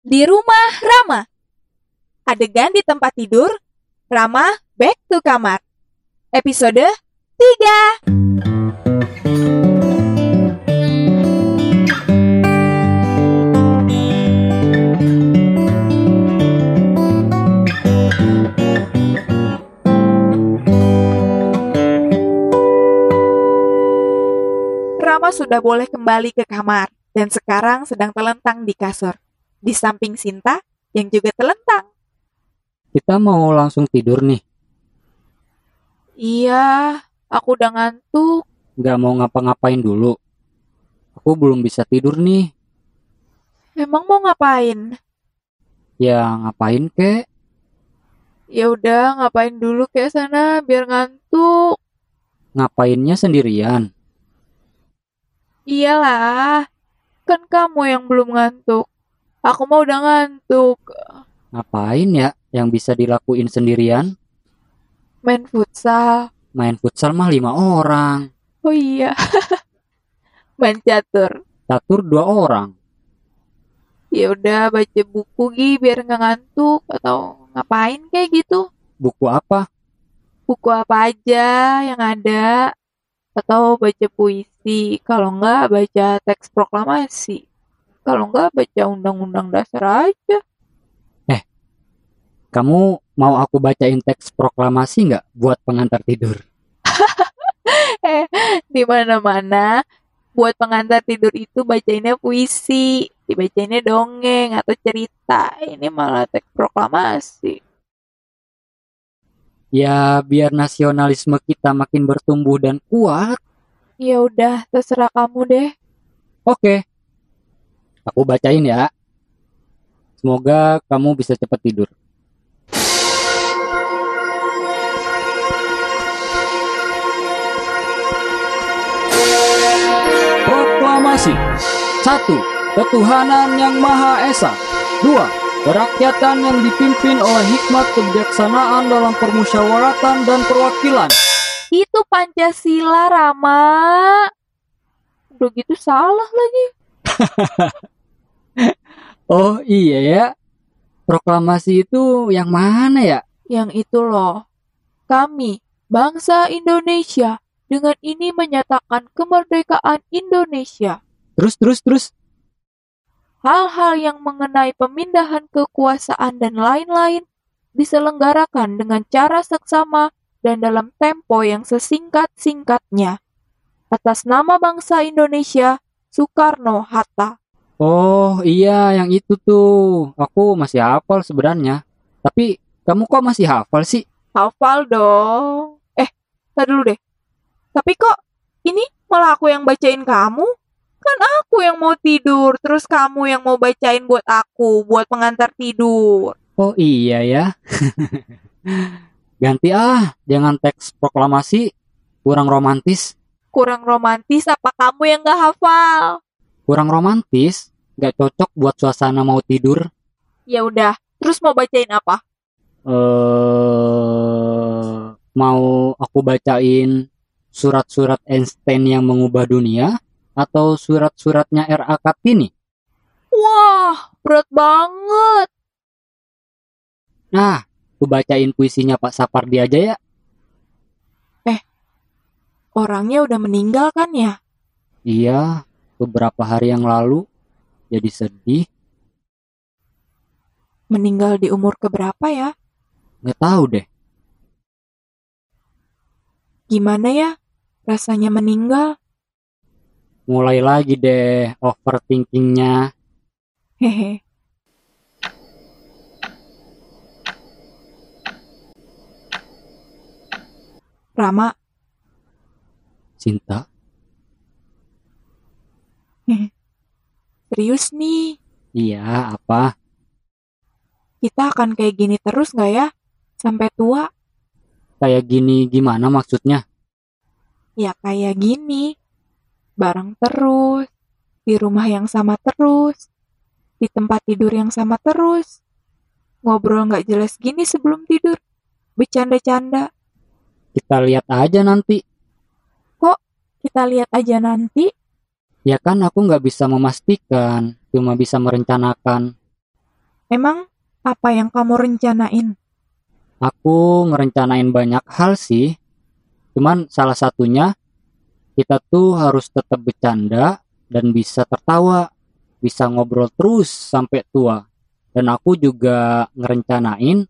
Di rumah Rama. Adegan di tempat tidur, Rama back to kamar. Episode 3. Rama sudah boleh kembali ke kamar dan sekarang sedang terlentang di kasur. Di samping Sinta yang juga terlentang. Kita mau langsung tidur nih. Iya, aku udah ngantuk. Nggak mau ngapa-ngapain dulu. Aku belum bisa tidur nih. Emang mau ngapain? Ya ngapain kek? Ya udah, ngapain dulu ke sana biar ngantuk. Ngapainnya sendirian. Iyalah, kan kamu yang belum ngantuk. Aku mau udah ngantuk. Ngapain ya yang bisa dilakuin sendirian? Main futsal. Main futsal mah lima orang. Oh iya. Main catur. Catur dua orang. Ya udah baca buku Gi biar nggak ngantuk atau ngapain kayak gitu. Buku apa? Buku apa aja yang ada atau baca puisi. Kalau nggak baca teks proklamasi. Kalau nggak baca undang-undang dasar aja. Kamu mau aku bacain teks proklamasi nggak buat pengantar tidur? Eh, di mana-mana buat pengantar tidur itu bacainnya puisi, dibacainnya dongeng atau cerita. Ini malah teks proklamasi. Ya biar nasionalisme kita makin bertumbuh dan kuat. Ya udah, terserah kamu deh. Oke. Aku bacain ya. Semoga kamu bisa cepat tidur. Proklamasi 1. Ketuhanan yang Maha Esa 2. Kerakyatan yang dipimpin oleh hikmat kebijaksanaan dalam permusyawaratan dan perwakilan Itu Pancasila, Rama. Udah gitu salah lagi. Oh iya ya Proklamasi itu yang mana ya? Yang itu loh. Kami, bangsa Indonesia, dengan ini menyatakan kemerdekaan Indonesia. Terus terus terus Hal-hal yang mengenai pemindahan kekuasaan dan lain-lain diselenggarakan dengan cara seksama dan dalam tempo yang sesingkat-singkatnya. Atas nama bangsa Indonesia, Soekarno-Hatta. Oh iya yang itu tuh Aku masih hafal sebenarnya Tapi kamu kok masih hafal sih? Hafal dong. Eh, tar dulu deh. Tapi kok ini malah aku yang bacain kamu? Kan aku yang mau tidur, terus kamu yang mau bacain buat aku, buat pengantar tidur. Oh iya ya Ganti ah Jangan teks proklamasi Kurang romantis Kurang romantis apa kamu yang gak hafal? Kurang romantis Gak cocok buat suasana mau tidur Ya udah, terus mau bacain apa? eh Mau aku bacain Surat-surat Einstein yang mengubah dunia Atau surat-suratnya R.A. Kartini Wah, berat banget. Nah Aku bacain puisinya Pak Sapardi aja ya Orangnya udah meninggal kan ya? Iya Beberapa hari yang lalu Jadi sedih Meninggal di umur keberapa ya? Nggak tahu deh Gimana ya? Rasanya meninggal? mulai lagi deh overthinkingnya Hehe. Rama, Cinta serius nih. iya apa Kita akan kayak gini terus nggak ya? Sampai tua? kayak gini gimana maksudnya Ya kayak gini. Bareng terus. Di rumah yang sama terus. Di tempat tidur yang sama terus. Ngobrol nggak jelas gini sebelum tidur. Bercanda-canda. kita lihat aja nanti Kita lihat aja nanti. ya kan aku nggak bisa memastikan cuma bisa merencanakan Emang apa yang kamu rencanain? Aku ngerencanain banyak hal sih. Cuman salah satunya kita tuh harus tetap bercanda dan bisa tertawa, bisa ngobrol terus sampai tua. Dan aku juga ngerencanain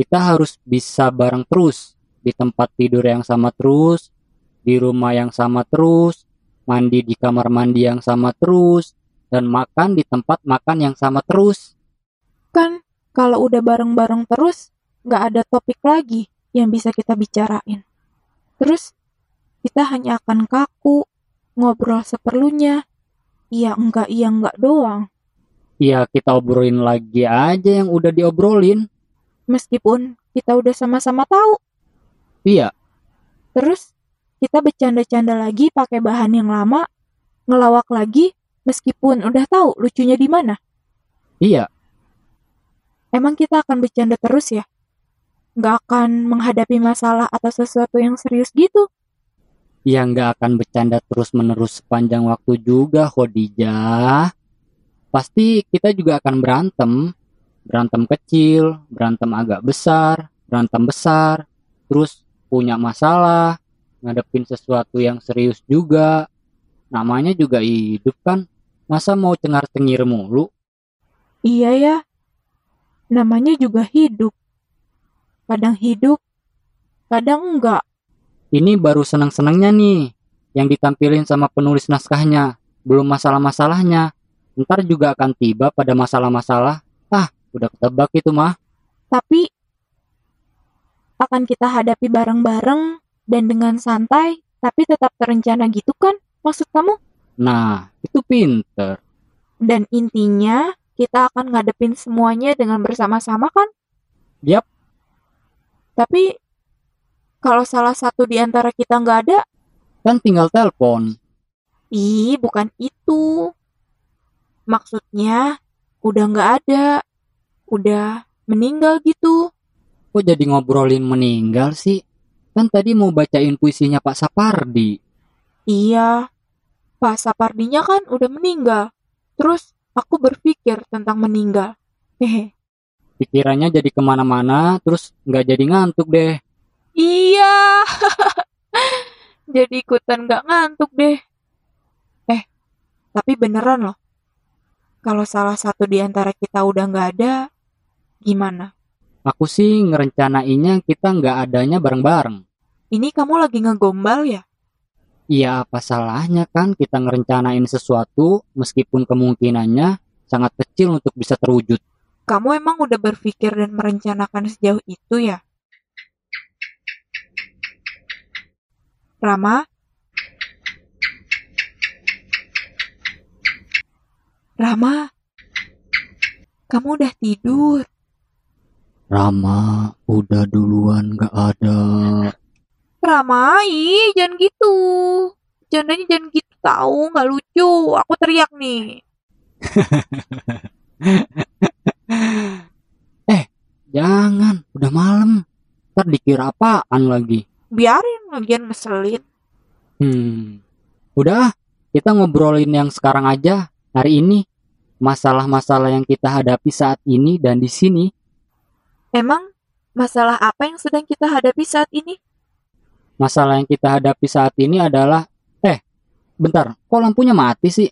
kita harus bisa bareng terus di tempat tidur yang sama terus, di rumah yang sama terus, mandi di kamar mandi yang sama terus, dan makan di tempat makan yang sama terus. Kan kalau udah bareng-bareng terus, nggak ada topik lagi yang bisa kita bicarain. Terus kita hanya akan kaku, ngobrol seperlunya. Iya enggak, iya enggak doang. Ya kita obrolin lagi aja yang udah diobrolin. Meskipun kita udah sama-sama tahu. Iya, Terus kita bercanda-canda lagi pakai bahan yang lama, ngelawak lagi meskipun udah tahu lucunya di mana. iya, Emang kita akan bercanda terus ya? Nggak akan menghadapi masalah atau sesuatu yang serius gitu? ya nggak akan bercanda terus-menerus sepanjang waktu juga, Khadijah. Pasti kita juga akan berantem. Berantem kecil, berantem agak besar, berantem besar, terus punya masalah, ngadepin sesuatu yang serius juga. Namanya juga hidup kan, masa mau cengar-cengir mulu? Iya ya, namanya juga hidup. Kadang hidup, kadang enggak. Ini baru senang-senangnya nih, yang ditampilin sama penulis naskahnya, belum masalah-masalahnya. Ntar juga akan tiba pada masalah-masalah. Ah, udah ketebak itu mah. Tapi akan kita hadapi bareng-bareng dan dengan santai, tapi tetap terencana gitu kan? Maksud kamu? Nah, itu pinter. Dan intinya kita akan ngadepin semuanya dengan bersama-sama kan? Yap. Tapi kalau salah satu di antara kita nggak ada, Kan tinggal telepon. ih bukan itu. Maksudnya udah nggak ada, udah meninggal gitu. Kok jadi ngobrolin meninggal sih? Kan tadi mau bacain puisinya Pak Sapardi. Iya, Pak Sapardinya kan udah meninggal. Terus aku berpikir tentang meninggal. Hehe. Pikirannya jadi ke mana-mana, terus nggak jadi ngantuk deh. Iya. Jadi ikutan gak ngantuk deh. Eh, tapi beneran loh. Kalau salah satu di antara kita udah nggak ada, gimana? Aku sih ngerencanainnya kita nggak adanya bareng-bareng. Ini kamu lagi ngegombal ya? Iya, apa salahnya kan kita ngerencanain sesuatu meskipun kemungkinannya sangat kecil untuk bisa terwujud. Kamu emang udah berpikir dan merencanakan sejauh itu ya? Rama? Rama? Kamu udah tidur? Rama, udah duluan nggak ada. Rama, ih, jangan gitu. Jandanya jangan gitu tahu, nggak lucu. Aku teriak nih. Jangan, udah malam. Ntar dikira apaan lagi. Biarin lagian ngeselin. Hmm, udah, kita ngobrolin yang sekarang aja, hari ini. Masalah-masalah yang kita hadapi saat ini dan di sini. Emang masalah apa yang sedang kita hadapi saat ini? Masalah yang kita hadapi saat ini adalah, eh, bentar, kok lampunya mati sih?